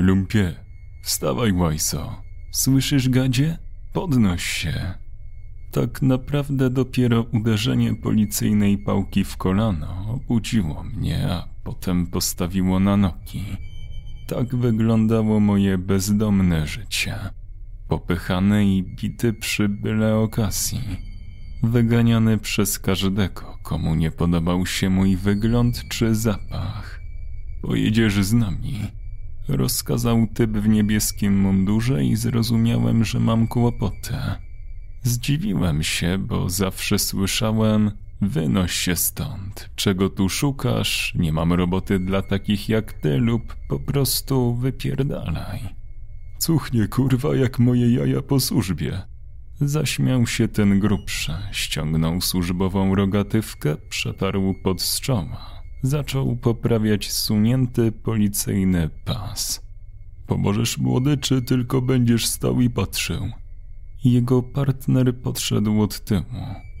Lumpie, wstawaj, łajso. Słyszysz, gadzie? Podnoś się. Tak naprawdę dopiero uderzenie policyjnej pałki w kolano obudziło mnie, a potem postawiło na nogi. Tak wyglądało moje bezdomne życie. Popychany i bity przy byle okazji. Wyganiany przez każdego, komu nie podobał się mój wygląd czy zapach. Pojedziesz z nami. Rozkazał typ w niebieskim mundurze i zrozumiałem, że mam kłopoty. Zdziwiłem się, bo zawsze słyszałem: Wynoś się stąd, czego tu szukasz, nie mam roboty dla takich jak ty, lub po prostu wypierdalaj. Cuchnie kurwa jak moje jaja po służbie. Zaśmiał się ten grubszy, ściągnął służbową rogatywkę, przetarł pod strzoła. Zaczął poprawiać sunięty policyjny pas. Pomożesz młody, czy tylko będziesz stał i patrzył? Jego partner podszedł od tyłu.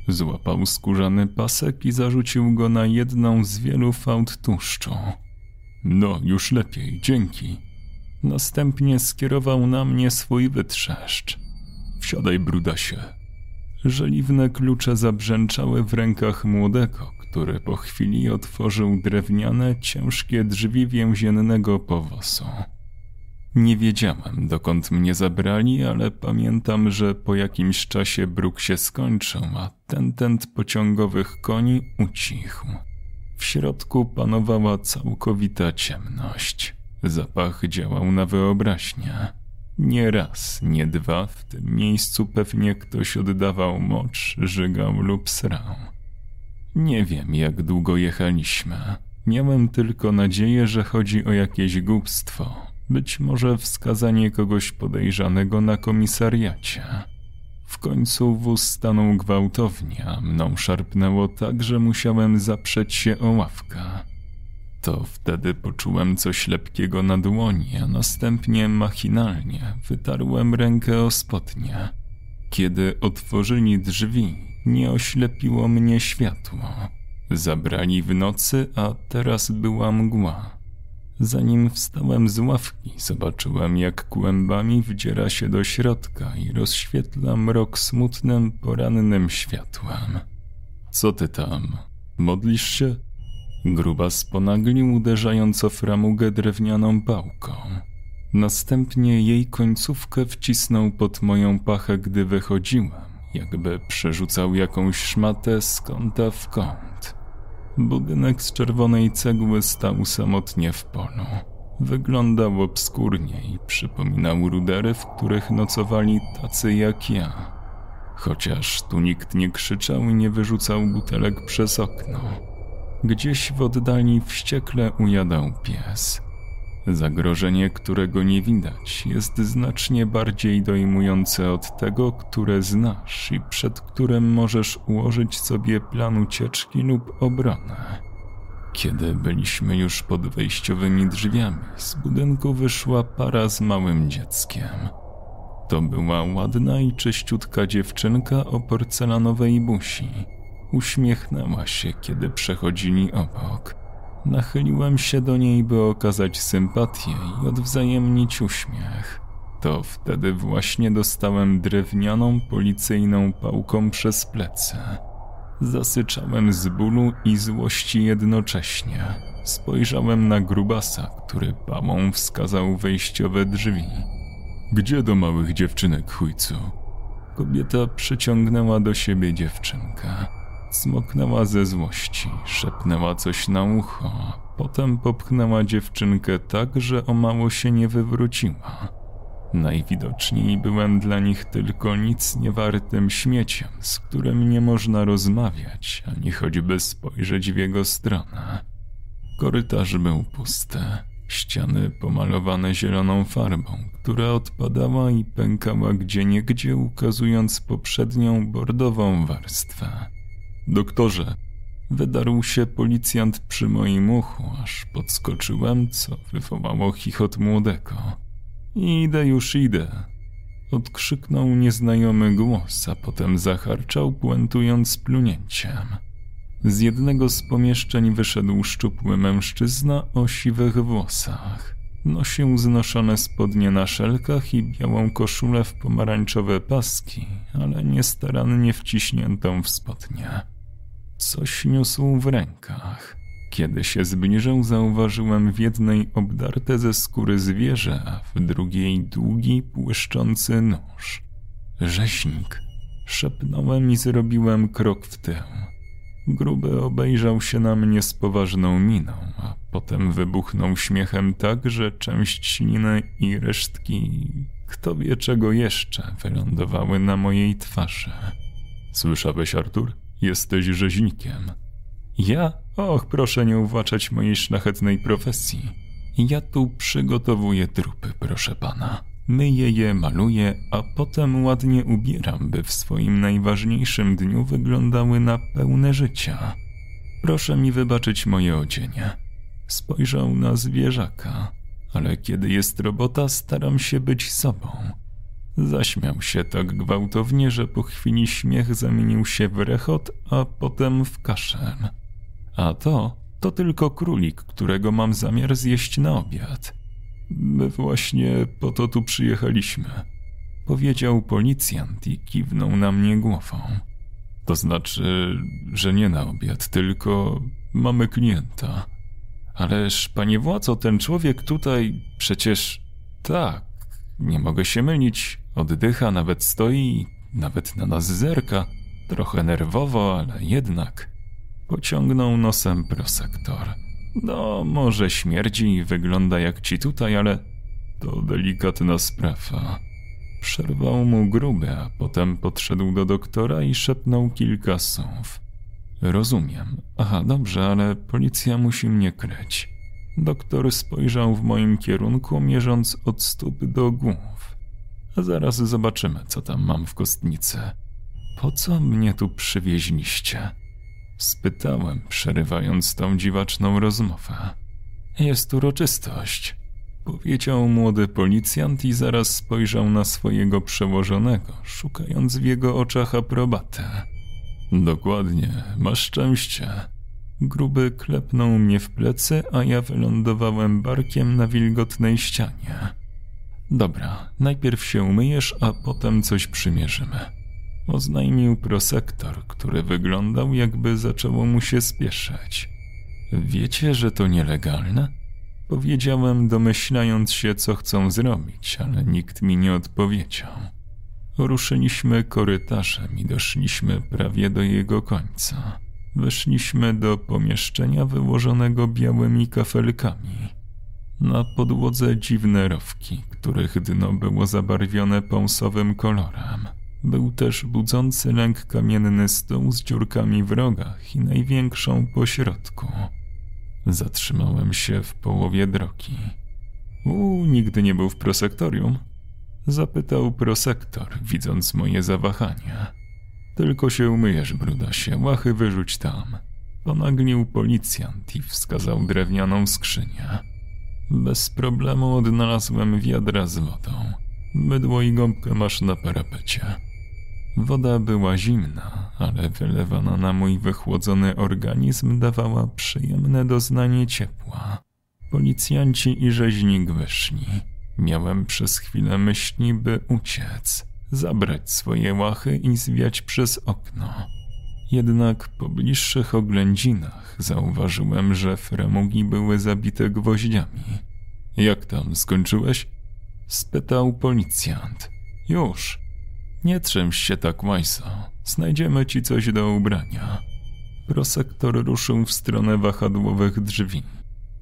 Złapał skórzany pasek i zarzucił go na jedną z wielu fałd tłuszczu. No, już lepiej, dzięki. Następnie skierował na mnie swój wytrzeszcz. Wsiadaj, brudasie. Żeliwne klucze zabrzęczały w rękach młodego, który po chwili otworzył drewniane, ciężkie drzwi więziennego powozu. Nie wiedziałem, dokąd mnie zabrali, ale pamiętam, że po jakimś czasie bruk się skończył, a ten tent pociągowych koni ucichł. W środku panowała całkowita ciemność. Zapach działał na wyobraźnię. Nie raz, nie dwa, w tym miejscu pewnie ktoś oddawał mocz, żygał lub srał. Nie wiem, jak długo jechaliśmy. Miałem tylko nadzieję, że chodzi o jakieś głupstwo, być może wskazanie kogoś podejrzanego na komisariacie. W końcu wóz stanął gwałtownie, a mną szarpnęło tak, że musiałem zaprzeć się o ławkę. To wtedy poczułem coś lepkiego na dłoni, a następnie machinalnie wytarłem rękę o spodnie. Kiedy otworzyli drzwi, nie oślepiło mnie światło. Zabrali w nocy, a teraz była mgła. Zanim wstałem z ławki, zobaczyłem, jak kłębami wdziera się do środka i rozświetla mrok smutnym, porannym światłem. Co ty tam? Modlisz się? Gruba sponaglił, uderzając o framugę drewnianą pałką. Następnie jej końcówkę wcisnął pod moją pachę, gdy wychodziłem, jakby przerzucał jakąś szmatę z kąta w kąt. Budynek z czerwonej cegły stał samotnie w polu. Wyglądał obskurnie i przypominał rudery, w których nocowali tacy jak ja. Chociaż tu nikt nie krzyczał i nie wyrzucał butelek przez okno. Gdzieś w oddali wściekle ujadał pies. Zagrożenie, którego nie widać, jest znacznie bardziej dojmujące od tego, które znasz i przed którym możesz ułożyć sobie plan ucieczki lub obronę. Kiedy byliśmy już pod wejściowymi drzwiami, z budynku wyszła para z małym dzieckiem. To była ładna i czyściutka dziewczynka o porcelanowej buzi. Uśmiechnęła się, kiedy przechodzili obok. Nachyliłem się do niej, by okazać sympatię i odwzajemnić uśmiech. To wtedy właśnie dostałem drewnianą policyjną pałką przez plecy. Zasyczałem z bólu i złości jednocześnie. Spojrzałem na grubasa, który pałą wskazał wejściowe drzwi. Gdzie do małych dziewczynek, chujcu? Kobieta przyciągnęła do siebie dziewczynkę. Smoknęła ze złości, szepnęła coś na ucho, potem popchnęła dziewczynkę tak, że o mało się nie wywróciła. Najwidoczniej byłem dla nich tylko nic niewartym śmieciem, z którym nie można rozmawiać, ani choćby spojrzeć w jego stronę. Korytarz był pusty, ściany pomalowane zieloną farbą, która odpadała i pękała gdzieniegdzie, ukazując poprzednią bordową warstwę. Doktorze, wydarł się policjant przy moim uchu, aż podskoczyłem, co wywołało chichot młodego. Idę już idę. Odkrzyknął nieznajomy głos, a potem zacharczał, puentując plunięciem. Z jednego z pomieszczeń wyszedł szczupły mężczyzna o siwych włosach. Nosił znoszone spodnie na szelkach i białą koszulę w pomarańczowe paski, ale niestarannie wciśniętą w spodnie. Coś niósł w rękach. Kiedy się zbliżył, zauważyłem w jednej obdarte ze skóry zwierzę, a w drugiej długi, błyszczący nóż. Rzeźnik. Szepnąłem i zrobiłem krok w tył. Gruby obejrzał się na mnie z poważną miną, a potem wybuchnął śmiechem tak, że część śliny i resztki, kto wie czego jeszcze, wylądowały na mojej twarzy. Słyszałeś, Artur? Jesteś rzeźnikiem. Ja? Och, proszę nie uwaczać mojej szlachetnej profesji. Ja tu przygotowuję trupy, proszę pana. Myję je, maluję, a potem ładnie ubieram, by w swoim najważniejszym dniu wyglądały na pełne życia. Proszę mi wybaczyć moje odzienie. Spojrzał na zwierzaka, ale kiedy jest robota, staram się być sobą. Zaśmiał się tak gwałtownie, że po chwili śmiech zamienił się w rechot, a potem w kaszel. A to, to tylko królik, którego mam zamiar zjeść na obiad. My właśnie po to tu przyjechaliśmy, powiedział policjant i kiwnął na mnie głową. To znaczy, że nie na obiad, tylko mamy klienta. Ależ, panie władzo, ten człowiek tutaj przecież tak, nie mogę się mylić, oddycha, nawet stoi, nawet na nas zerka. Trochę nerwowo, ale jednak. Pociągnął nosem prosektor. No, może śmierdzi i wygląda jak ci tutaj, ale to delikatna sprawa. Przerwał mu gruby, a potem podszedł do doktora i szepnął kilka słów. Rozumiem. Aha, dobrze, ale policja musi mnie kryć. Doktor spojrzał w moim kierunku, mierząc od stóp do głów. Zaraz zobaczymy, co tam mam w kostnicy. Po co mnie tu przywieźliście? Spytałem, przerywając tą dziwaczną rozmowę. Jest uroczystość, powiedział młody policjant i zaraz spojrzał na swojego przełożonego, szukając w jego oczach aprobatę. Dokładnie, masz szczęście. Gruby klepnął mnie w plecy, a ja wylądowałem barkiem na wilgotnej ścianie. Dobra, najpierw się umyjesz, a potem coś przymierzymy. Oznajmił prosektor, który wyglądał jakby zaczęło mu się spieszać. Wiecie, że to nielegalne? Powiedziałem, domyślając się, co chcą zrobić, ale nikt mi nie odpowiedział. Ruszyliśmy korytarzem i doszliśmy prawie do jego końca. Weszliśmy do pomieszczenia wyłożonego białymi kafelkami. Na podłodze dziwne rowki, których dno było zabarwione pąsowym kolorem. Był też budzący lęk kamienny stół z dziurkami w rogach i największą po środku. Zatrzymałem się w połowie drogi. U, nigdy nie był w prosektorium? Zapytał prosektor, widząc moje zawahanie. Tylko się umyjesz, brudasie, łachy wyrzuć tam. Ponaglił policjant i wskazał drewnianą skrzynię. Bez problemu odnalazłem wiadra z wodą. Bydło i gąbkę masz na parapecie. Woda była zimna, ale wylewana na mój wychłodzony organizm dawała przyjemne doznanie ciepła. Policjanci i rzeźnik wyszli. Miałem przez chwilę myśli, by uciec, zabrać swoje łachy i zwiać przez okno. Jednak po bliższych oględzinach zauważyłem, że fremugi były zabite gwoździami. Jak tam, skończyłeś? spytał policjant. Już. Nie trzęś się tak, Łajso. Znajdziemy ci coś do ubrania. Prosektor ruszył w stronę wahadłowych drzwi.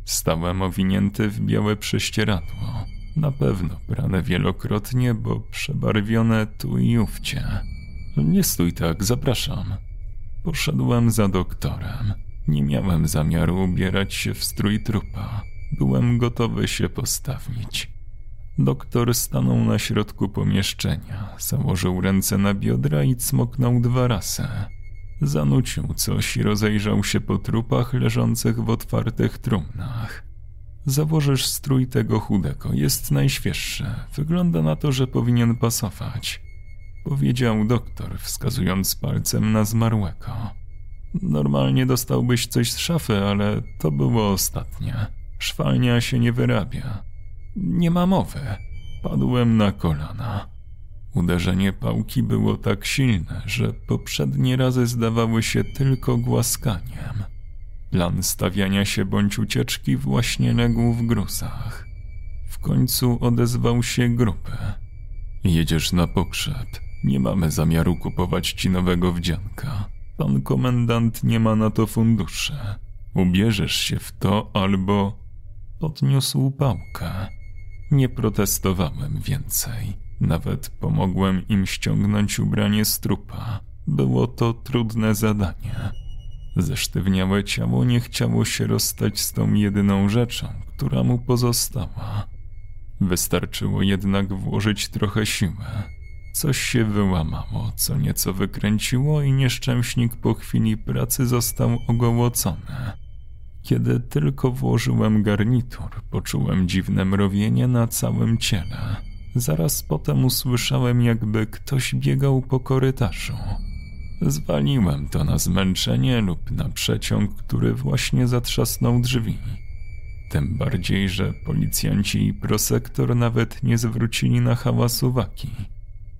Stałem owinięty w białe prześcieradło. Na pewno prane wielokrotnie, bo przebarwione tu i ówcie. Nie stój tak, zapraszam. Poszedłem za doktorem. Nie miałem zamiaru ubierać się w strój trupa. Byłem gotowy się postawić. Doktor stanął na środku pomieszczenia, założył ręce na biodra i cmoknął dwa razy. Zanucił coś i rozejrzał się po trupach leżących w otwartych trumnach. Założysz strój tego chudego, jest najświeższy. Wygląda na to, że powinien pasować. Powiedział doktor, wskazując palcem na zmarłego. Normalnie dostałbyś coś z szafy, ale to było ostatnie. Szwalnia się nie wyrabia. Nie ma mowy. Padłem na kolana. Uderzenie pałki było tak silne, że poprzednie razy zdawały się tylko głaskaniem. Plan stawiania się bądź ucieczki właśnie legł w gruzach. W końcu odezwał się grupy. Jedziesz na pogrzeb. Nie mamy zamiaru kupować ci nowego wdzianka. Pan komendant nie ma na to funduszy. Ubierzesz się w to albo... Podniósł pałkę. Nie protestowałem więcej. Nawet pomogłem im ściągnąć ubranie z trupa. Było to trudne zadanie. Zesztywniałe ciało nie chciało się rozstać z tą jedyną rzeczą, która mu pozostała. Wystarczyło jednak włożyć trochę siły. Coś się wyłamało, co nieco wykręciło i nieszczęśnik po chwili pracy został ogołocony. Kiedy tylko włożyłem garnitur, poczułem dziwne mrowienie na całym ciele. Zaraz potem usłyszałem, jakby ktoś biegał po korytarzu. Zwaliłem to na zmęczenie lub na przeciąg, który właśnie zatrzasnął drzwi. Tym bardziej, że policjanci i prosektor nawet nie zwrócili na hałas uwagi.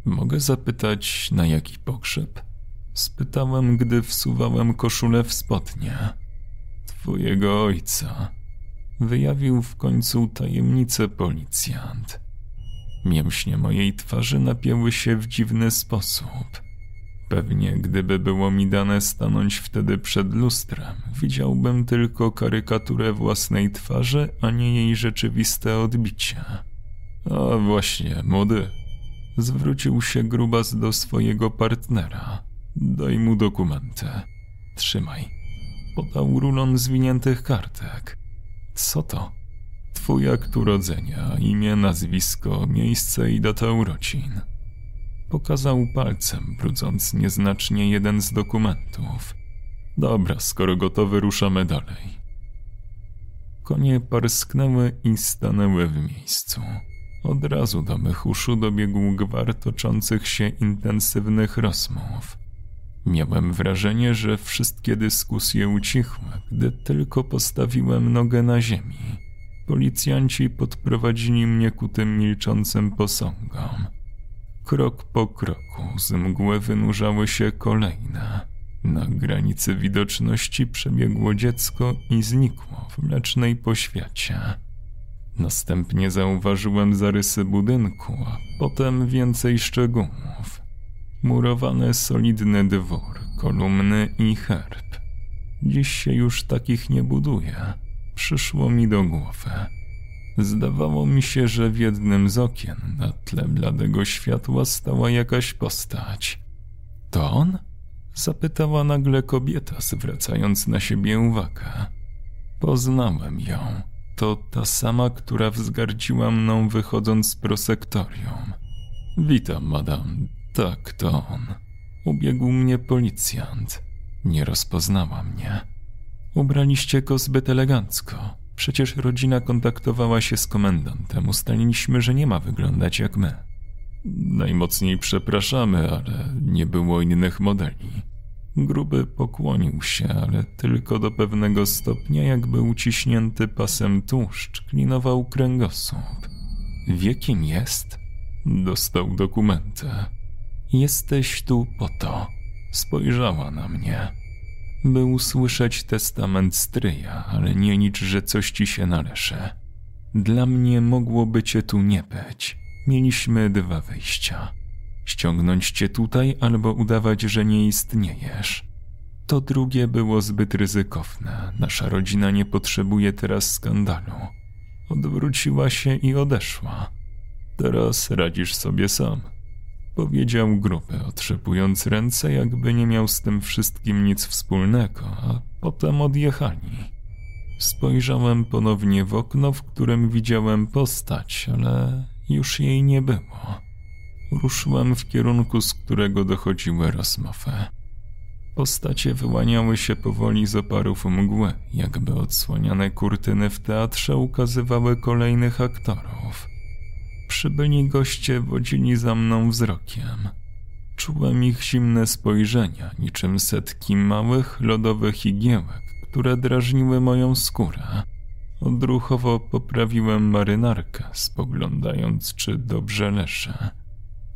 Mogę zapytać, na jaki pogrzeb? Spytałem, gdy wsuwałem koszulę w spodnie. Twojego ojca. Wyjawił w końcu tajemnicę policjant. Mięśnie mojej twarzy napięły się w dziwny sposób. Pewnie gdyby było mi dane stanąć wtedy przed lustrem, widziałbym tylko karykaturę własnej twarzy, a nie jej rzeczywiste odbicie. A właśnie, młody. Zwrócił się grubas do swojego partnera. Daj mu dokumenty. Trzymaj. Podał rulon zwiniętych kartek. Co to? Twój akt urodzenia, imię, nazwisko, miejsce i data urodzin. Pokazał palcem, brudząc nieznacznie jeden z dokumentów. Dobra, skoro gotowy, ruszamy dalej. Konie parsknęły i stanęły w miejscu. Od razu do mych uszu dobiegł gwar toczących się intensywnych rozmów. Miałem wrażenie, że wszystkie dyskusje ucichły, gdy tylko postawiłem nogę na ziemi. Policjanci podprowadzili mnie ku tym milczącym posągom. Krok po kroku z mgły wynurzały się kolejne. Na granicy widoczności przebiegło dziecko i znikło w mlecznej poświacie. Następnie zauważyłem zarysy budynku, a potem więcej szczegółów. Murowany solidny dwór, kolumny i herb. Dziś się już takich nie buduje przyszło mi do głowy. Zdawało mi się, że w jednym z okien na tle bladego światła stała jakaś postać. To on? Zapytała nagle kobieta, zwracając na siebie uwagę. Poznałem ją. To ta sama, która wzgardziła mną wychodząc z prosektorium. Witam, madam. Tak, to on. Ubiegł mnie policjant. Nie rozpoznała mnie. Ubraliście go zbyt elegancko. Przecież rodzina kontaktowała się z komendantem. Ustaliliśmy, że nie ma wyglądać jak my. Najmocniej przepraszamy, ale nie było innych modeli. Gruby pokłonił się, ale tylko do pewnego stopnia, jakby uciśnięty pasem tłuszcz, klinował kręgosłup. Wiekim jest? Dostał dokumenty. Jesteś tu po to. Spojrzała na mnie by usłyszeć testament stryja, ale nie licz, że coś ci się należy. Dla mnie mogłoby cię tu nie być. Mieliśmy dwa wyjścia. Ściągnąć cię tutaj albo udawać, że nie istniejesz. To drugie było zbyt ryzykowne. Nasza rodzina nie potrzebuje teraz skandalu. Odwróciła się i odeszła. Teraz radzisz sobie sam powiedział gruby, otrzepując ręce, jakby nie miał z tym wszystkim nic wspólnego, a potem odjechali. Spojrzałem ponownie w okno, w którym widziałem postać, ale już jej nie było. Ruszyłem w kierunku, z którego dochodziły rozmowy. Postacie wyłaniały się powoli z oparów mgły, jakby odsłaniane kurtyny w teatrze ukazywały kolejnych aktorów. Przybyli goście wodzili za mną wzrokiem. Czułem ich zimne spojrzenia, niczym setki małych, lodowych igiełek, które drażniły moją skórę. Odruchowo poprawiłem marynarkę, spoglądając, czy dobrze leżę.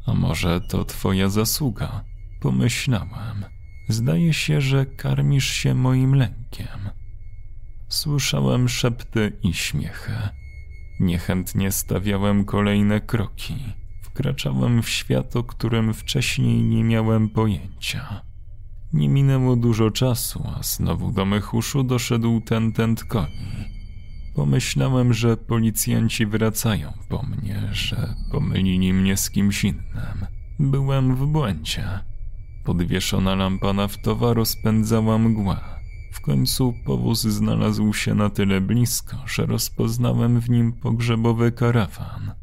A może to twoja zasługa? Pomyślałem. Zdaje się, że karmisz się moim lękiem. Słyszałem szepty i śmiechy. Niechętnie stawiałem kolejne kroki. Wkraczałem w świat, o którym wcześniej nie miałem pojęcia. Nie minęło dużo czasu, a znowu do mych uszu doszedł ten tent koni. Pomyślałem, że policjanci wracają po mnie, że pomylili mnie z kimś innym. Byłem w błędzie. Podwieszona lampa naftowa rozpędzała mgłę. W końcu powóz znalazł się na tyle blisko, że rozpoznałem w nim pogrzebowy karawan.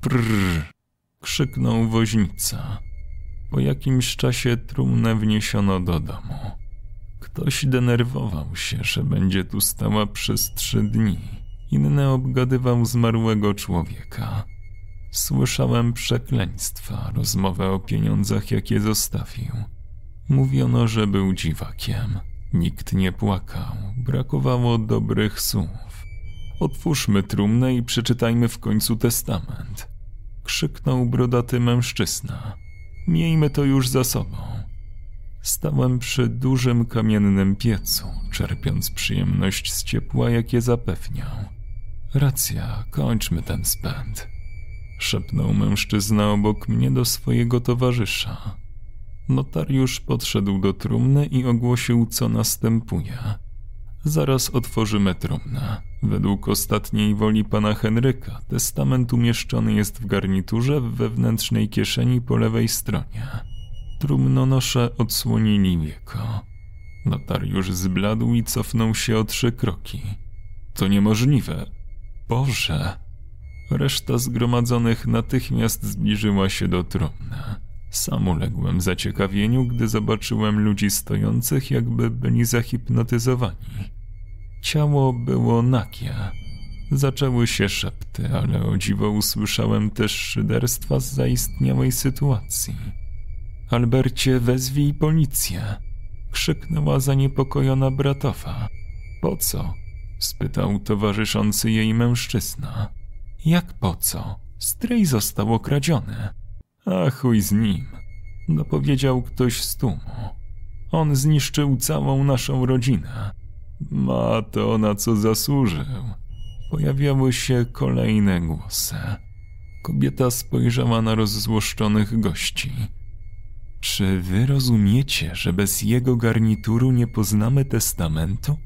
Prrr! krzyknął woźnica. Po jakimś czasie trumnę wniesiono do domu. Ktoś denerwował się, że będzie tu stała przez trzy dni. Inny obgadywał zmarłego człowieka. Słyszałem przekleństwa, rozmowę o pieniądzach, jakie zostawił. Mówiono, że był dziwakiem. Nikt nie płakał, brakowało dobrych słów. Otwórzmy trumnę i przeczytajmy w końcu testament. Krzyknął brodaty mężczyzna. Miejmy to już za sobą. Stałem przy dużym kamiennym piecu, czerpiąc przyjemność z ciepła, jakie zapewniał. Racja, kończmy ten spęd. Szepnął mężczyzna obok mnie do swojego towarzysza. Notariusz podszedł do trumny i ogłosił, co następuje. Zaraz otworzymy trumnę. Według ostatniej woli pana Henryka, testament umieszczony jest w garniturze w wewnętrznej kieszeni po lewej stronie. Trumnonosze odsłonili wieko. Notariusz zbladł i cofnął się o trzy kroki. To niemożliwe. Boże! Reszta zgromadzonych natychmiast zbliżyła się do trumny. Sam uległem zaciekawieniu, gdy zobaczyłem ludzi stojących, jakby byli zahipnotyzowani. Ciało było nagie. Zaczęły się szepty, ale o dziwo usłyszałem też szyderstwa z zaistniałej sytuacji. Albercie, wezwij policję! krzyknęła zaniepokojona bratowa. Po co? spytał towarzyszący jej mężczyzna. Jak po co? Stryj został okradziony. A chuj z nim, dopowiedział ktoś z tłumu. On zniszczył całą naszą rodzinę. Ma to na co zasłużył. Pojawiały się kolejne głosy. Kobieta spojrzała na rozzłoszczonych gości. Czy wy rozumiecie, że bez jego garnituru nie poznamy testamentu?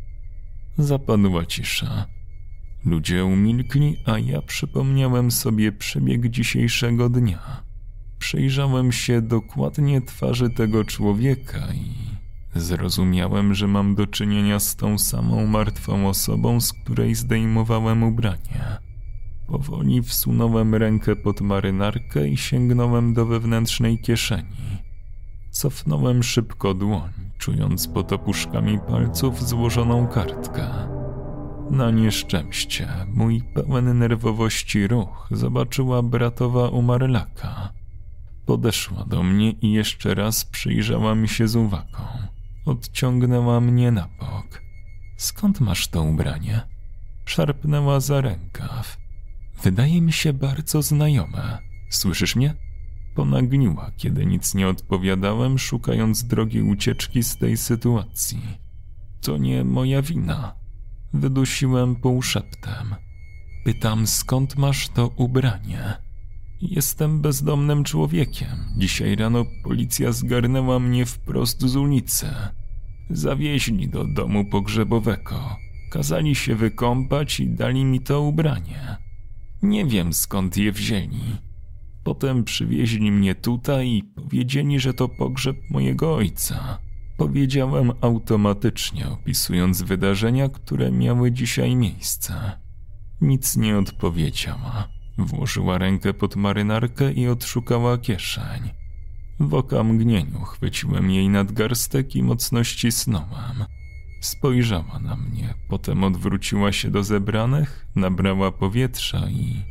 Zapadła cisza. Ludzie umilkli, a ja przypomniałem sobie przebieg dzisiejszego dnia. Przyjrzałem się dokładnie twarzy tego człowieka i zrozumiałem, że mam do czynienia z tą samą martwą osobą, z której zdejmowałem ubranie. Powoli wsunąłem rękę pod marynarkę i sięgnąłem do wewnętrznej kieszeni. Cofnąłem szybko dłoń, czując pod opuszkami palców złożoną kartkę. Na nieszczęście, mój pełen nerwowości ruch zobaczyła bratowa umarlaka. Podeszła do mnie i jeszcze raz przyjrzała mi się z uwagą. Odciągnęła mnie na bok. Skąd masz to ubranie? Szarpnęła za rękaw. Wydaje mi się bardzo znajome. Słyszysz mnie? Ponagniła, kiedy nic nie odpowiadałem, szukając drogi ucieczki z tej sytuacji. To nie moja wina. Wydusiłem półszeptem. Pytam, skąd masz to ubranie? Jestem bezdomnym człowiekiem. Dzisiaj rano policja zgarnęła mnie wprost z ulicy. Zawieźli do domu pogrzebowego. Kazali się wykąpać i dali mi to ubranie. Nie wiem skąd je wzięli. Potem przywieźli mnie tutaj i powiedzieli, że to pogrzeb mojego ojca. Powiedziałem automatycznie, opisując wydarzenia, które miały dzisiaj miejsce. Nic nie odpowiedziała. Włożyła rękę pod marynarkę i odszukała kieszeń. W okamgnieniu chwyciłem jej nadgarstek i mocno ścisnąłem. Spojrzała na mnie, potem odwróciła się do zebranych, nabrała powietrza i...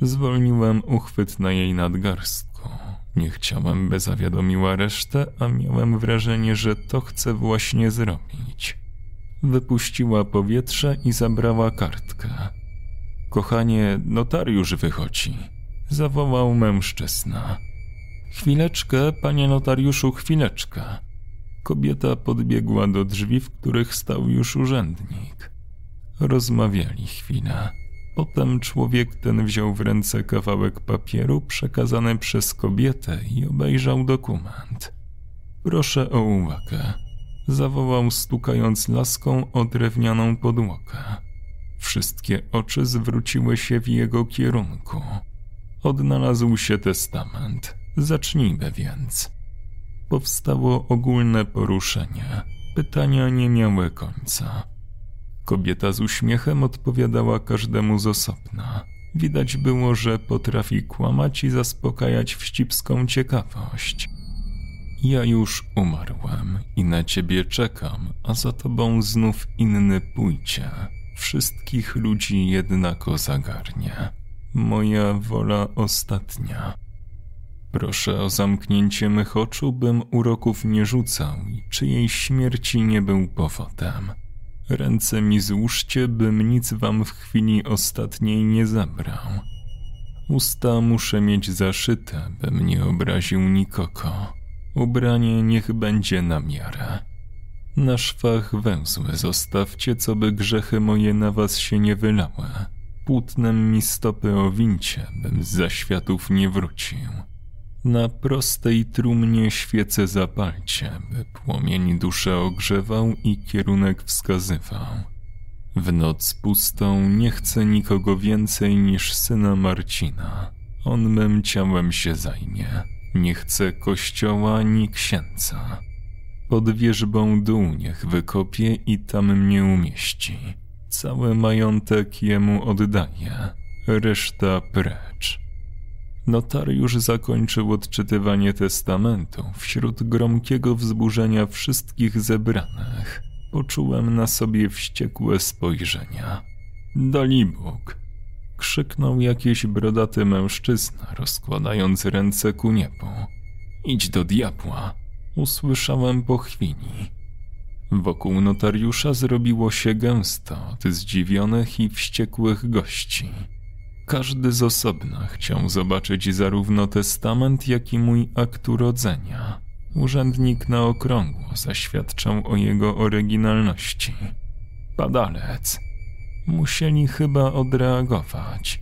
Zwolniłem uchwyt na jej nadgarstku. Nie chciałem, by zawiadomiła resztę, a miałem wrażenie, że to chce właśnie zrobić. Wypuściła powietrze i zabrała kartkę. Kochanie, notariusz wychodzi, zawołał mężczyzna. Chwileczkę, panie notariuszu, chwileczkę. Kobieta podbiegła do drzwi, w których stał już urzędnik. Rozmawiali chwilę. Potem człowiek ten wziął w ręce kawałek papieru przekazany przez kobietę i obejrzał dokument. Proszę o uwagę, zawołał stukając laską o drewnianą podłogę. Wszystkie oczy zwróciły się w jego kierunku. Odnalazł się testament. Zacznijmy więc. Powstało ogólne poruszenie. Pytania nie miały końca. Kobieta z uśmiechem odpowiadała każdemu z osobna. Widać było, że potrafi kłamać i zaspokajać wścibską ciekawość. Ja już umarłem i na ciebie czekam, a za tobą znów inny pójdzie. Wszystkich ludzi jednako zagarnie. Moja wola ostatnia. Proszę o zamknięcie mych oczu, bym uroków nie rzucał i czyjej śmierci nie był powodem. Ręce mi złóżcie, bym nic wam w chwili ostatniej nie zabrał. Usta muszę mieć zaszyte, bym nie obraził nikogo. Ubranie niech będzie na miarę. Na szwach węzły zostawcie, co by grzechy moje na was się nie wylały. Płótnem mi stopy owincie, bym z zaświatów nie wrócił. Na prostej trumnie świece zapalcie, by płomień duszę ogrzewał i kierunek wskazywał. W noc pustą nie chcę nikogo więcej niż syna Marcina. On mym ciałem się zajmie. Nie chcę kościoła ni księdza. Pod wierzbą dół niech wykopie i tam mnie umieści. Cały majątek jemu oddaję, reszta precz. Notariusz zakończył odczytywanie testamentu wśród gromkiego wzburzenia wszystkich zebranych. Poczułem na sobie wściekłe spojrzenia. Dalibóg! Krzyknął jakiś brodaty mężczyzna, rozkładając ręce ku niebu. Idź do diabła! Usłyszałem po chwili. Wokół notariusza zrobiło się gęsto od zdziwionych i wściekłych gości. Każdy z osobna chciał zobaczyć zarówno testament, jak i mój akt urodzenia. Urzędnik na okrągło zaświadczał o jego oryginalności. Padalec. Musieli chyba odreagować.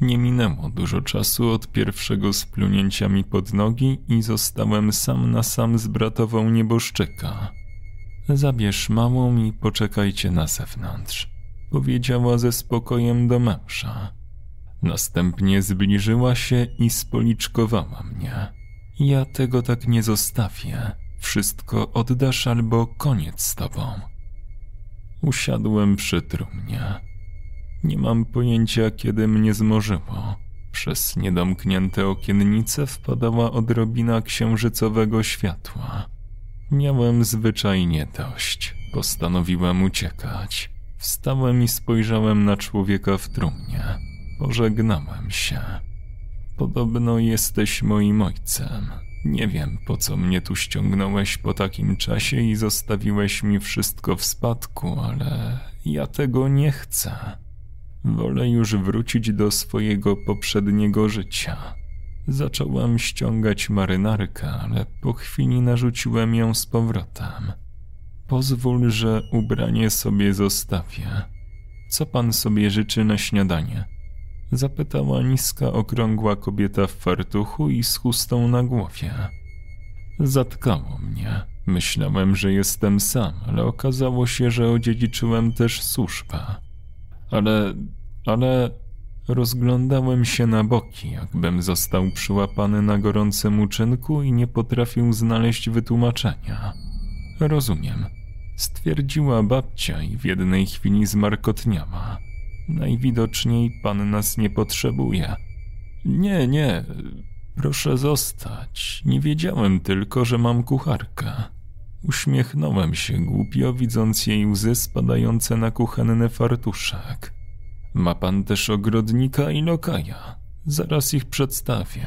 Nie minęło dużo czasu od pierwszego splunięcia mi pod nogi i zostałem sam na sam z bratową nieboszczyka. Zabierz małą i poczekajcie na zewnątrz, powiedziała ze spokojem do męża. Następnie zbliżyła się i spoliczkowała mnie. Ja tego tak nie zostawię. Wszystko oddasz albo koniec z tobą. Usiadłem przy trumnie. Nie mam pojęcia, kiedy mnie zmorzyło. Przez niedomknięte okiennice wpadała odrobina księżycowego światła. Miałem zwyczajnie dość. Postanowiłem uciekać. Wstałem i spojrzałem na człowieka w trumnie. Pożegnałem się. Podobno jesteś moim ojcem. Nie wiem, po co mnie tu ściągnąłeś po takim czasie i zostawiłeś mi wszystko w spadku, ale ja tego nie chcę. Wolę już wrócić do swojego poprzedniego życia. Zacząłem ściągać marynarkę, ale po chwili narzuciłem ją z powrotem. Pozwól, że ubranie sobie zostawię. Co pan sobie życzy na śniadanie? Zapytała niska, okrągła kobieta w fartuchu i z chustą na głowie. Zatkało mnie. Myślałem, że jestem sam, ale okazało się, że odziedziczyłem też służbę. Ale, ale rozglądałem się na boki, jakbym został przyłapany na gorącym uczynku i nie potrafił znaleźć wytłumaczenia. Rozumiem, stwierdziła babcia i w jednej chwili zmarkotniała. Najwidoczniej pan nas nie potrzebuje. Nie, nie, proszę zostać. Nie wiedziałem tylko, że mam kucharkę. Uśmiechnąłem się głupio, widząc jej łzy spadające na kuchenny fartuszek. Ma pan też ogrodnika i lokaja. Zaraz ich przedstawię.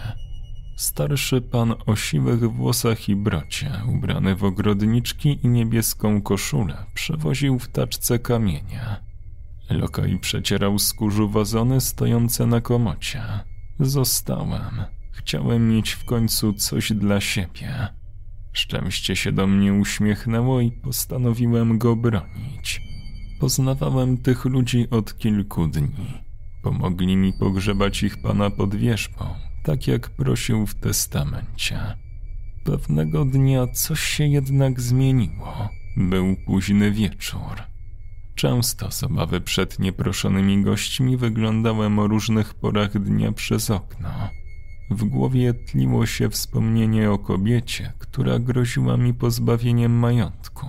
Starszy pan o siwych włosach i brocie, ubrany w ogrodniczki i niebieską koszulę, przewoził w taczce kamienie. Lokaj przecierał z kurzu wazony stojące na komocie. Zostałem. Chciałem mieć w końcu coś dla siebie. Szczęście się do mnie uśmiechnęło i postanowiłem go bronić. Poznawałem tych ludzi od kilku dni. Pomogli mi pogrzebać ich pana pod wierzbą, tak jak prosił w testamencie. Pewnego dnia coś się jednak zmieniło. Był późny wieczór. Często z obawy przed nieproszonymi gośćmi wyglądałem o różnych porach dnia przez okno. W głowie tliło się wspomnienie o kobiecie, która groziła mi pozbawieniem majątku.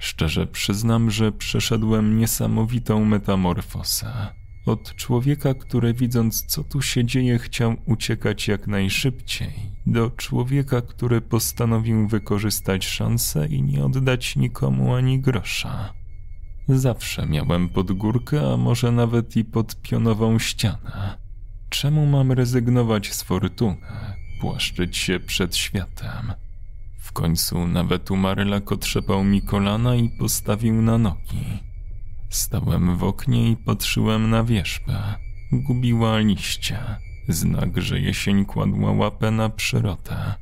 Szczerze przyznam, że przeszedłem niesamowitą metamorfozę. Od człowieka, który widząc co tu się dzieje chciał uciekać jak najszybciej, do człowieka, który postanowił wykorzystać szansę i nie oddać nikomu ani grosza. Zawsze miałem pod górkę, a może nawet i pod pionową ścianę. Czemu mam rezygnować z fortuny, płaszczyć się przed światem? W końcu nawet Umarlak otrzepał mi kolana i postawił na nogi. Stałem w oknie i patrzyłem na wierzbę. Gubiła liście. Znak, że jesień kładła łapę na przyrodę.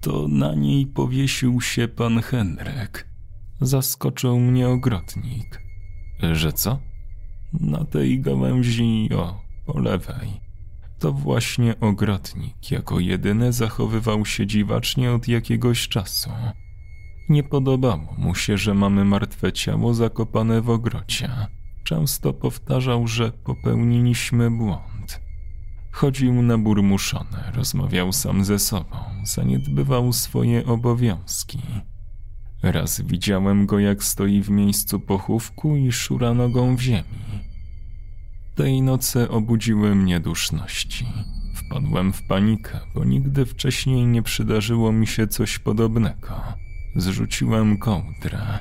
To na niej powiesił się pan Henryk. Zaskoczył mnie ogrodnik. Że co? Na tej gałęzi, o, po lewej. To właśnie ogrodnik jako jedyny zachowywał się dziwacznie od jakiegoś czasu. Nie podobało mu się, że mamy martwe ciało zakopane w ogrodzie. Często powtarzał, że popełniliśmy błąd. Chodził na burmuszone, rozmawiał sam ze sobą, zaniedbywał swoje obowiązki. Raz widziałem go, jak stoi w miejscu pochówku i szura nogą w ziemi. Tej nocy obudziły mnie duszności. Wpadłem w panikę, bo nigdy wcześniej nie przydarzyło mi się coś podobnego. Zrzuciłem kołdrę.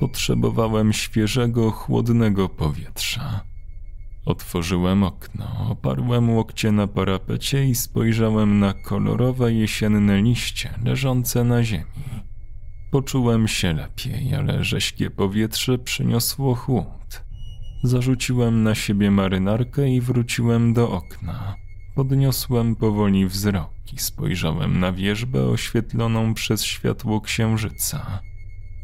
Potrzebowałem świeżego, chłodnego powietrza. Otworzyłem okno, oparłem łokcie na parapecie i spojrzałem na kolorowe jesienne liście leżące na ziemi. Poczułem się lepiej, ale rześkie powietrze przyniosło chłód. Zarzuciłem na siebie marynarkę i wróciłem do okna. Podniosłem powoli wzrok i spojrzałem na wieżbę oświetloną przez światło księżyca.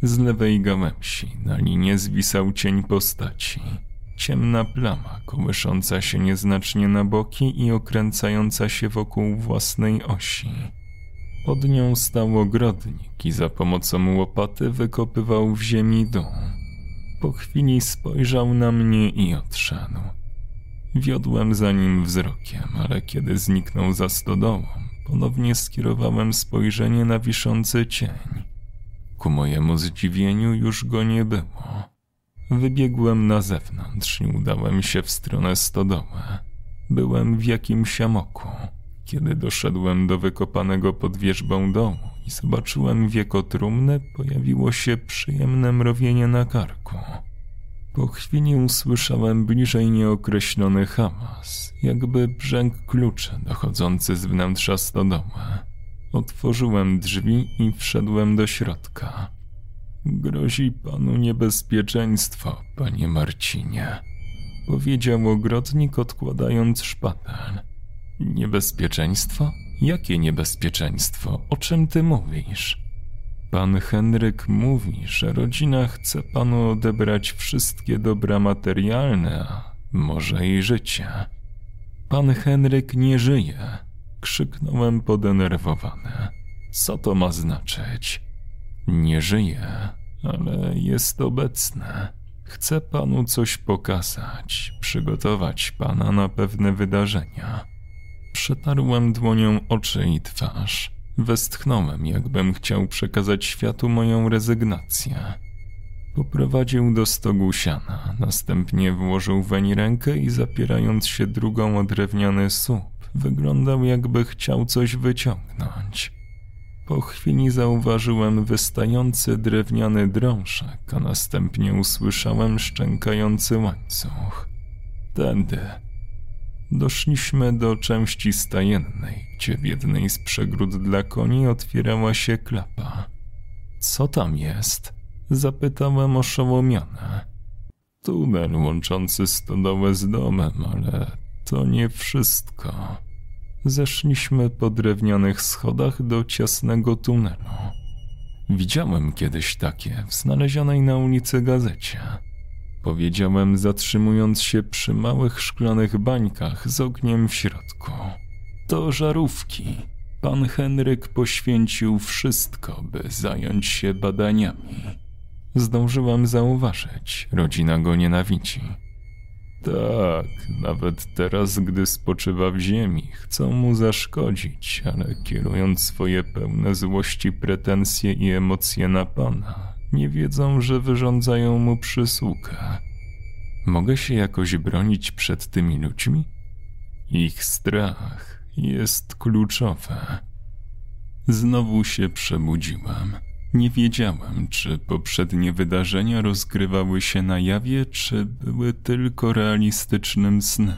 Z lewej gałęzi na linie zwisał cień postaci. Ciemna plama, kołysząca się nieznacznie na boki i okręcająca się wokół własnej osi. Pod nią stał ogrodnik i za pomocą łopaty wykopywał w ziemi dół. Po chwili spojrzał na mnie i odszedł. Wiodłem za nim wzrokiem, ale kiedy zniknął za stodołą, ponownie skierowałem spojrzenie na wiszący cień. Ku mojemu zdziwieniu już go nie było. Wybiegłem na zewnątrz i udałem się w stronę stodoły. Byłem w jakimś amoku. Kiedy doszedłem do wykopanego pod wierzbą domu i zobaczyłem wieko trumny, pojawiło się przyjemne mrowienie na karku. Po chwili usłyszałem bliżej nieokreślony hałas, jakby brzęk kluczy dochodzący z wnętrza stodoły. Otworzyłem drzwi i wszedłem do środka. Grozi panu niebezpieczeństwo, panie Marcinie, powiedział ogrodnik odkładając szpatel. Niebezpieczeństwo? Jakie niebezpieczeństwo? O czym ty mówisz? Pan Henryk mówi, że rodzina chce panu odebrać wszystkie dobra materialne, a może i życie. Pan Henryk nie żyje, krzyknąłem podenerwowany. Co to ma znaczyć? Nie żyje, ale jest obecny. Chcę panu coś pokazać, przygotować pana na pewne wydarzenia. Przetarłem dłonią oczy i twarz. Westchnąłem, jakbym chciał przekazać światu moją rezygnację. Poprowadził do stogu siana, następnie włożył weń rękę i zapierając się drugą o drewniany słup, wyglądał jakby chciał coś wyciągnąć. Po chwili zauważyłem wystający drewniany drążek, a następnie usłyszałem szczękający łańcuch. Tędy. Doszliśmy do części stajennej, gdzie w jednej z przegród dla koni otwierała się klapa. Co tam jest? Zapytałem oszołomione. Tunel łączący stodołę z domem, ale to nie wszystko. Zeszliśmy po drewnianych schodach do ciasnego tunelu. Widziałem kiedyś takie w znalezionej na ulicy gazecie. Powiedziałem, zatrzymując się przy małych szklanych bańkach z ogniem w środku. To żarówki. Pan Henryk poświęcił wszystko, by zająć się badaniami. Zdążyłam zauważyć, rodzina go nienawidzi. Tak, nawet teraz, gdy spoczywa w ziemi, chcą mu zaszkodzić, ale kierując swoje pełne złości pretensje i emocje na pana, nie wiedzą, że wyrządzają mu przysługę. Mogę się jakoś bronić przed tymi ludźmi? Ich strach jest kluczowy. Znowu się przebudziłem. Nie wiedziałem, czy poprzednie wydarzenia rozgrywały się na jawie, czy były tylko realistycznym snem.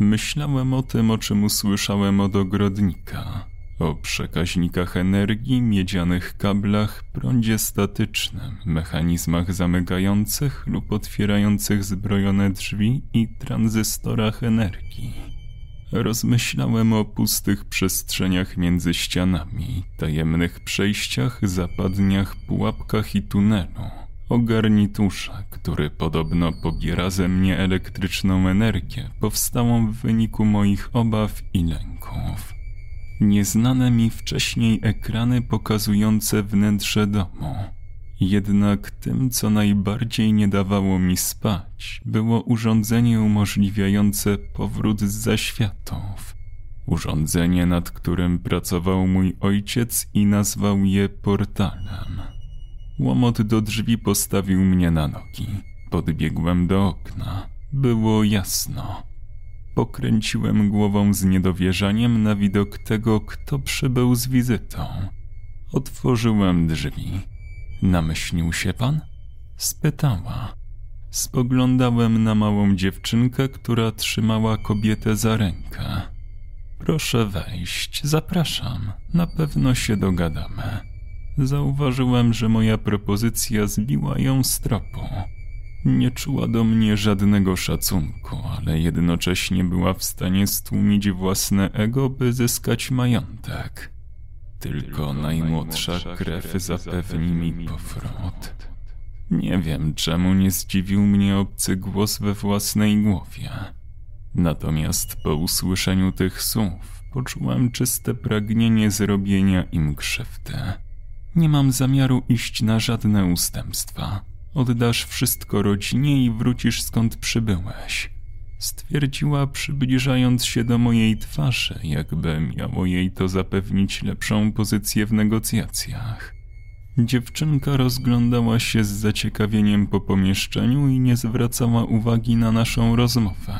Myślałem o tym, o czym usłyszałem od ogrodnika. O przekaźnikach energii, miedzianych kablach, prądzie statycznym, mechanizmach zamykających lub otwierających zbrojone drzwi i tranzystorach energii. Rozmyślałem o pustych przestrzeniach między ścianami, tajemnych przejściach, zapadniach, pułapkach i tunelu. O garniturze, który podobno pobiera ze mnie elektryczną energię, powstałą w wyniku moich obaw i lęków. Nieznane mi wcześniej ekrany pokazujące wnętrze domu jednak tym, co najbardziej nie dawało mi spać, było urządzenie umożliwiające powrót z zaświatów. Urządzenie, nad którym pracował mój ojciec i nazwał je portalem. Łomot do drzwi postawił mnie na nogi. Podbiegłem do okna. Było jasno. Pokręciłem głową z niedowierzaniem na widok tego, kto przybył z wizytą. Otworzyłem drzwi. Namyślił się pan? Spytała. Spoglądałem na małą dziewczynkę, która trzymała kobietę za rękę. Proszę wejść, zapraszam. Na pewno się dogadamy. Zauważyłem, że moja propozycja zbiła ją z tropu. Nie czuła do mnie żadnego szacunku, ale jednocześnie była w stanie stłumić własne ego, by zyskać majątek. Tylko najmłodsza krew zapewni mi powrót. Nie wiem, czemu nie zdziwił mnie obcy głos we własnej głowie. Natomiast po usłyszeniu tych słów poczułem czyste pragnienie zrobienia im krzywdy. Nie mam zamiaru iść na żadne ustępstwa. Oddasz wszystko rodzinie i wrócisz skąd przybyłeś stwierdziła, przybliżając się do mojej twarzy, jakby miało jej to zapewnić lepszą pozycję w negocjacjach. Dziewczynka rozglądała się z zaciekawieniem po pomieszczeniu i nie zwracała uwagi na naszą rozmowę.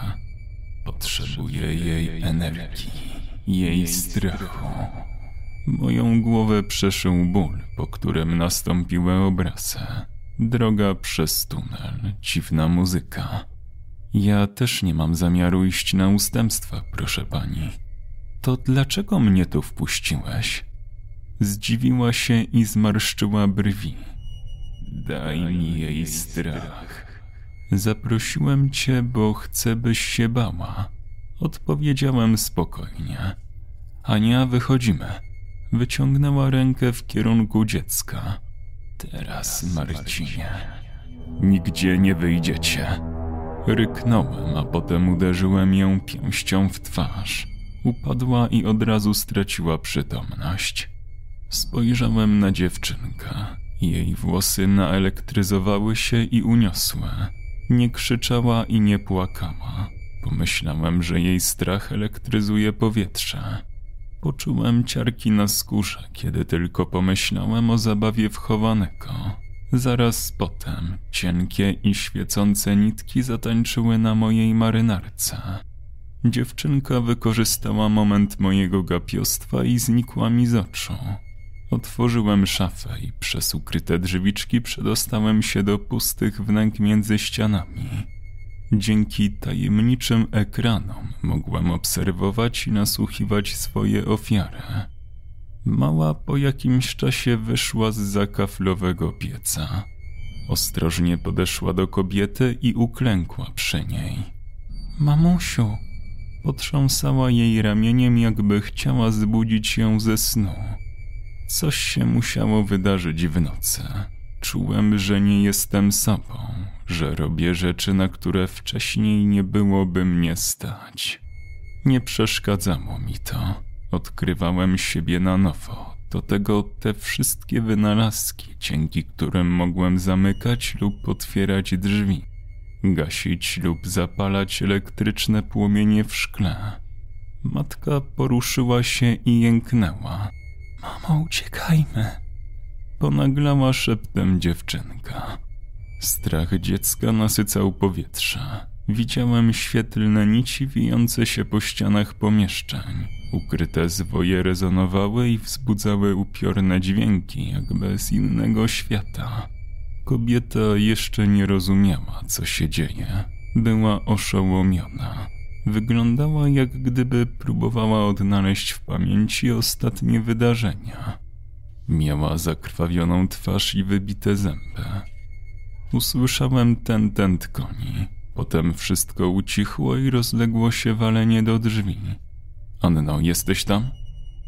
Potrzebuję jej energii, jej strachu. Moją głowę przeszył ból, po którym nastąpiły obrazy. Droga przez tunel, dziwna muzyka. Ja też nie mam zamiaru iść na ustępstwa, proszę pani. To dlaczego mnie tu wpuściłeś? Zdziwiła się i zmarszczyła brwi. Daj mi jej strach. Zaprosiłem cię, bo chcę, byś się bała. Odpowiedziałem spokojnie. Ania, wychodzimy. Wyciągnęła rękę w kierunku dziecka. Teraz, Marcinie, nigdzie nie wyjdziecie. Ryknąłem, a potem uderzyłem ją pięścią w twarz. Upadła i od razu straciła przytomność. Spojrzałem na dziewczynkę. Jej włosy naelektryzowały się i uniosły. Nie krzyczała i nie płakała. Pomyślałem, że jej strach elektryzuje powietrze. Poczułem ciarki na skórze, kiedy tylko pomyślałem o zabawie wchowanego. Zaraz potem cienkie i świecące nitki zatańczyły na mojej marynarce. Dziewczynka wykorzystała moment mojego gapiostwa i znikła mi z oczu. Otworzyłem szafę i przez ukryte drzwiczki przedostałem się do pustych wnęk między ścianami. Dzięki tajemniczym ekranom mogłem obserwować i nasłuchiwać swoje ofiary. Mała po jakimś czasie wyszła z zakaflowego pieca. Ostrożnie podeszła do kobiety i uklękła przy niej. Mamusiu, potrząsała jej ramieniem, jakby chciała zbudzić ją ze snu. Coś się musiało wydarzyć w nocy. Czułem, że nie jestem sobą, że robię rzeczy, na które wcześniej nie byłoby mnie stać. Nie przeszkadzało mi to. Odkrywałem siebie na nowo. Do tego te wszystkie wynalazki, dzięki którym mogłem zamykać lub otwierać drzwi, gasić lub zapalać elektryczne płomienie w szkle. Matka poruszyła się i jęknęła. Mamo, uciekajmy! Ponaglała szeptem dziewczynka. Strach dziecka nasycał powietrze. Widziałem świetlne nici wijące się po ścianach pomieszczeń. Ukryte zwoje rezonowały i wzbudzały upiorne dźwięki, jakby z innego świata. Kobieta jeszcze nie rozumiała, co się dzieje. Była oszołomiona. Wyglądała, jak gdyby próbowała odnaleźć w pamięci ostatnie wydarzenia. Miała zakrwawioną twarz i wybite zęby. Usłyszałem ten tent koni. Potem wszystko ucichło i rozległo się walenie do drzwi. Anno, jesteś tam?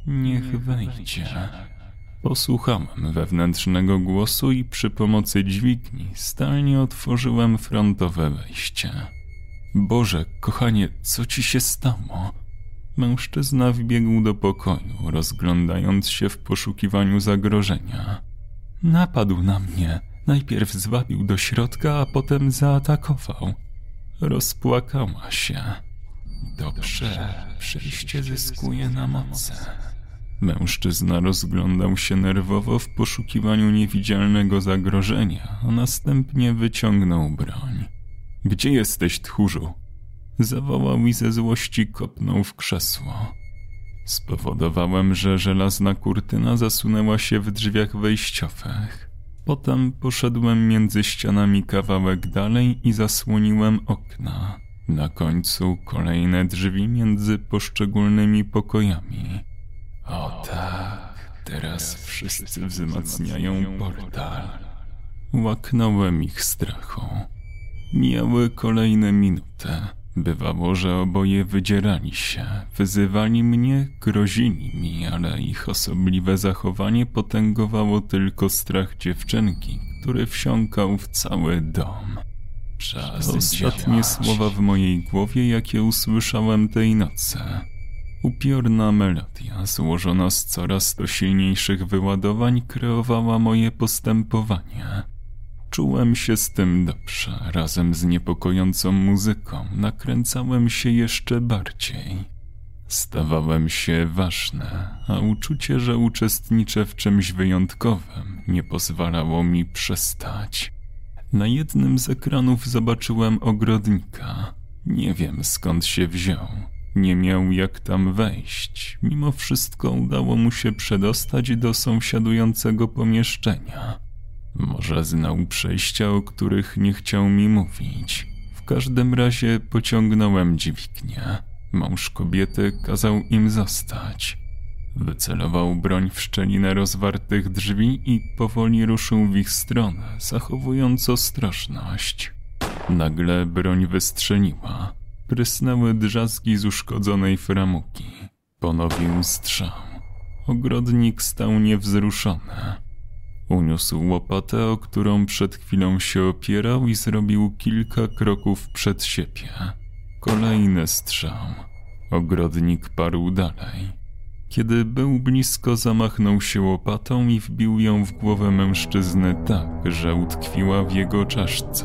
Niech wejdzie. Posłuchałem wewnętrznego głosu i przy pomocy dźwigni stalnie otworzyłem frontowe wejście. Boże, kochanie, co ci się stało? Mężczyzna wbiegł do pokoju, rozglądając się w poszukiwaniu zagrożenia. Napadł na mnie. Najpierw zwabił do środka, a potem zaatakował. Rozpłakała się. Dobrze, przejście zyskuje na mocy. Mężczyzna rozglądał się nerwowo w poszukiwaniu niewidzialnego zagrożenia, a następnie wyciągnął broń. Gdzie jesteś, tchórzu? Zawołał i ze złości kopnął w krzesło. Spowodowałem, że żelazna kurtyna zasunęła się w drzwiach wejściowych. Potem poszedłem między ścianami kawałek dalej i zasłoniłem okna. Na końcu kolejne drzwi między poszczególnymi pokojami. O tak, teraz wszyscy wzmacniają portal. Łaknąłem ich strachu. Mijały kolejne minuty. Bywało, że oboje wydzierali się, wyzywali mnie, grozili mi, ale ich osobliwe zachowanie potęgowało tylko strach dziewczynki, który wsiąkał w cały dom. Czas Ostatnie słowa w mojej głowie, jakie usłyszałem tej nocy. Upiorna melodia, złożona z coraz to silniejszych wyładowań, kreowała moje postępowanie. Czułem się z tym dobrze, razem z niepokojącą muzyką nakręcałem się jeszcze bardziej. Stawałem się ważny, a uczucie, że uczestniczę w czymś wyjątkowym, nie pozwalało mi przestać. Na jednym z ekranów zobaczyłem ogrodnika. Nie wiem skąd się wziął. Nie miał jak tam wejść. Mimo wszystko udało mu się przedostać do sąsiadującego pomieszczenia. Może znał przejścia, o których nie chciał mi mówić. W każdym razie pociągnąłem dźwignię. Mąż kobiety kazał im zostać. Wycelował broń w szczelinę rozwartych drzwi i powoli ruszył w ich stronę, zachowując ostrożność. Nagle broń wystrzeliła. Prysnęły drzazgi z uszkodzonej framuki. Ponowił strzał. Ogrodnik stał niewzruszony. Uniósł łopatę, o którą przed chwilą się opierał i zrobił kilka kroków przed siebie. Kolejny strzał. Ogrodnik parł dalej. Kiedy był blisko, zamachnął się łopatą i wbił ją w głowę mężczyzny tak, że utkwiła w jego czaszce.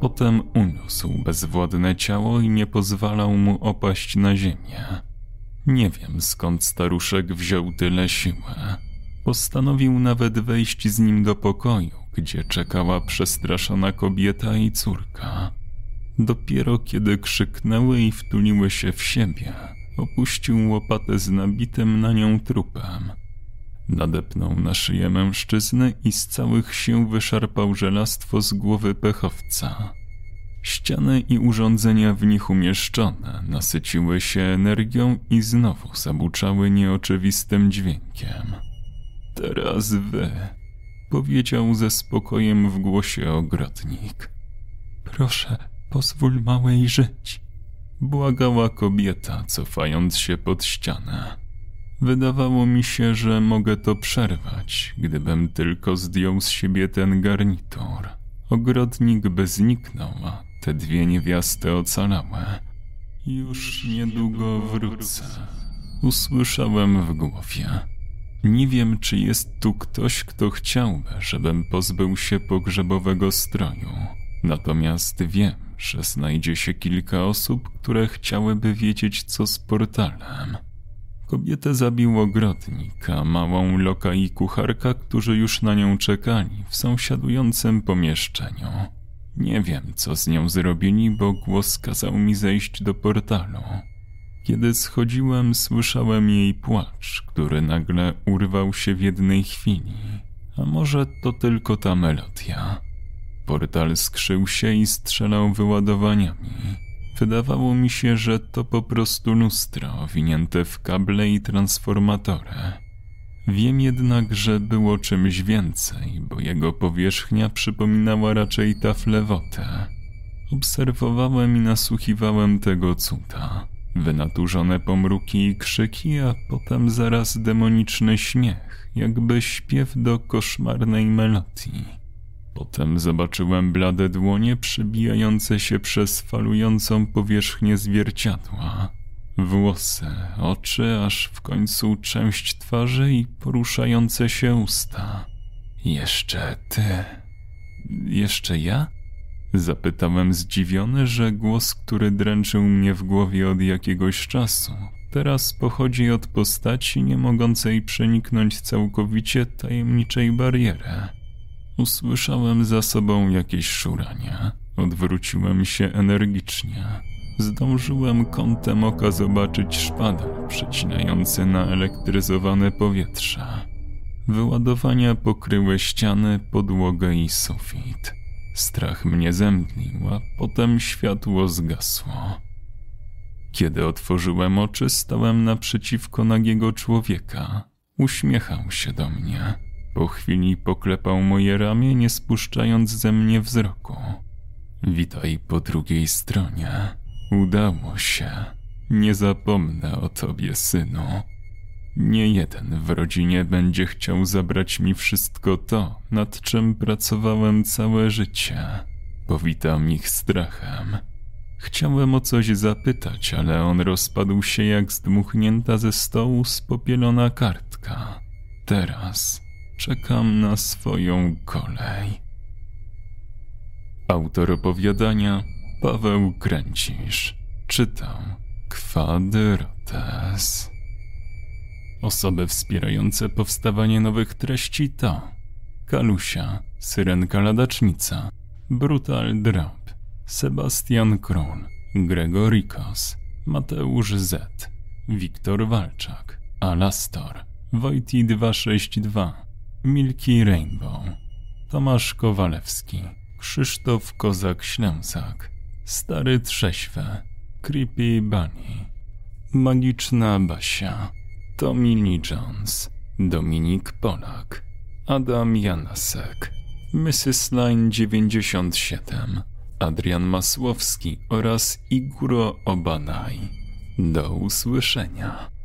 Potem uniósł bezwładne ciało i nie pozwalał mu opaść na ziemię. Nie wiem skąd staruszek wziął tyle siły. Postanowił nawet wejść z nim do pokoju, gdzie czekała przestraszona kobieta i córka. Dopiero kiedy krzyknęły i wtuliły się w siebie, opuścił łopatę z nabitym na nią trupem. Nadepnął na szyję mężczyzny i z całych sił wyszarpał żelastwo z głowy pechowca. Ściany i urządzenia w nich umieszczone nasyciły się energią i znowu zabuczały nieoczywistym dźwiękiem. Teraz wy, powiedział ze spokojem w głosie ogrodnik. Proszę, pozwól małej żyć, błagała kobieta, cofając się pod ścianę. Wydawało mi się, że mogę to przerwać, gdybym tylko zdjął z siebie ten garnitur. Ogrodnik by zniknął, a te dwie niewiasty ocalałe. Już niedługo wrócę. Usłyszałem w głowie. Nie wiem, czy jest tu ktoś, kto chciałby, żebym pozbył się pogrzebowego stroju. Natomiast wiem, że znajdzie się kilka osób, które chciałyby wiedzieć, co z portalem. Kobietę zabił ogrodnik, a małą Loka i kucharka, którzy już na nią czekali w sąsiadującym pomieszczeniu. Nie wiem, co z nią zrobili, bo głos kazał mi zejść do portalu. Kiedy schodziłem, słyszałem jej płacz, który nagle urwał się w jednej chwili. A może to tylko ta melodia? Portal skrzył się i strzelał wyładowaniami. Wydawało mi się, że to po prostu lustro owinięte w kable i transformatory. Wiem jednak, że było czymś więcej, bo jego powierzchnia przypominała raczej taflę wotę. Obserwowałem i nasłuchiwałem tego cuda. Wynaturzone pomruki i krzyki, a potem zaraz demoniczny śmiech, jakby śpiew do koszmarnej melodii. Potem zobaczyłem blade dłonie przybijające się przez falującą powierzchnię zwierciadła. Włosy, oczy, aż w końcu część twarzy i poruszające się usta. Jeszcze ty. Jeszcze ja? Zapytałem zdziwiony, że głos, który dręczył mnie w głowie od jakiegoś czasu, teraz pochodzi od postaci nie mogącej przeniknąć całkowicie tajemniczej bariery. Usłyszałem za sobą jakieś szuranie. Odwróciłem się energicznie. Zdążyłem kątem oka zobaczyć szpadel przecinający na elektryzowane powietrze. Wyładowania pokryły ściany, podłogę i sufit. Strach mnie zemdlił, a potem światło zgasło. Kiedy otworzyłem oczy, stałem naprzeciwko nagiego człowieka. Uśmiechał się do mnie. Po chwili poklepał moje ramię, nie spuszczając ze mnie wzroku. Witaj po drugiej stronie. Udało się. Nie zapomnę o tobie, synu. Nie jeden w rodzinie będzie chciał zabrać mi wszystko to, nad czym pracowałem całe życie. Powitam ich strachem. Chciałem o coś zapytać, ale on rozpadł się jak zdmuchnięta ze stołu spopielona kartka. Teraz czekam na swoją kolej. Autor opowiadania Paweł Kręcisz. Czytał Kwadrotes. Osoby wspierające powstawanie nowych treści to Kalusia, Syrenka Ladacznica, Brutal Drop, Sebastian Król, Gregorikos, Mateusz Z, Wiktor Walczak, Alastor, Wojti 262, Milki Rainbow, Tomasz Kowalewski, Krzysztof Kozak-Ślęsak, Stary Trześwe, Creepy Bunny, Magiczna Basia, Tommy Lee Jones, Dominik Polak, Adam Janasek, Mrs. Line 97, Adrian Masłowski oraz Iguro Obanaj. Do usłyszenia.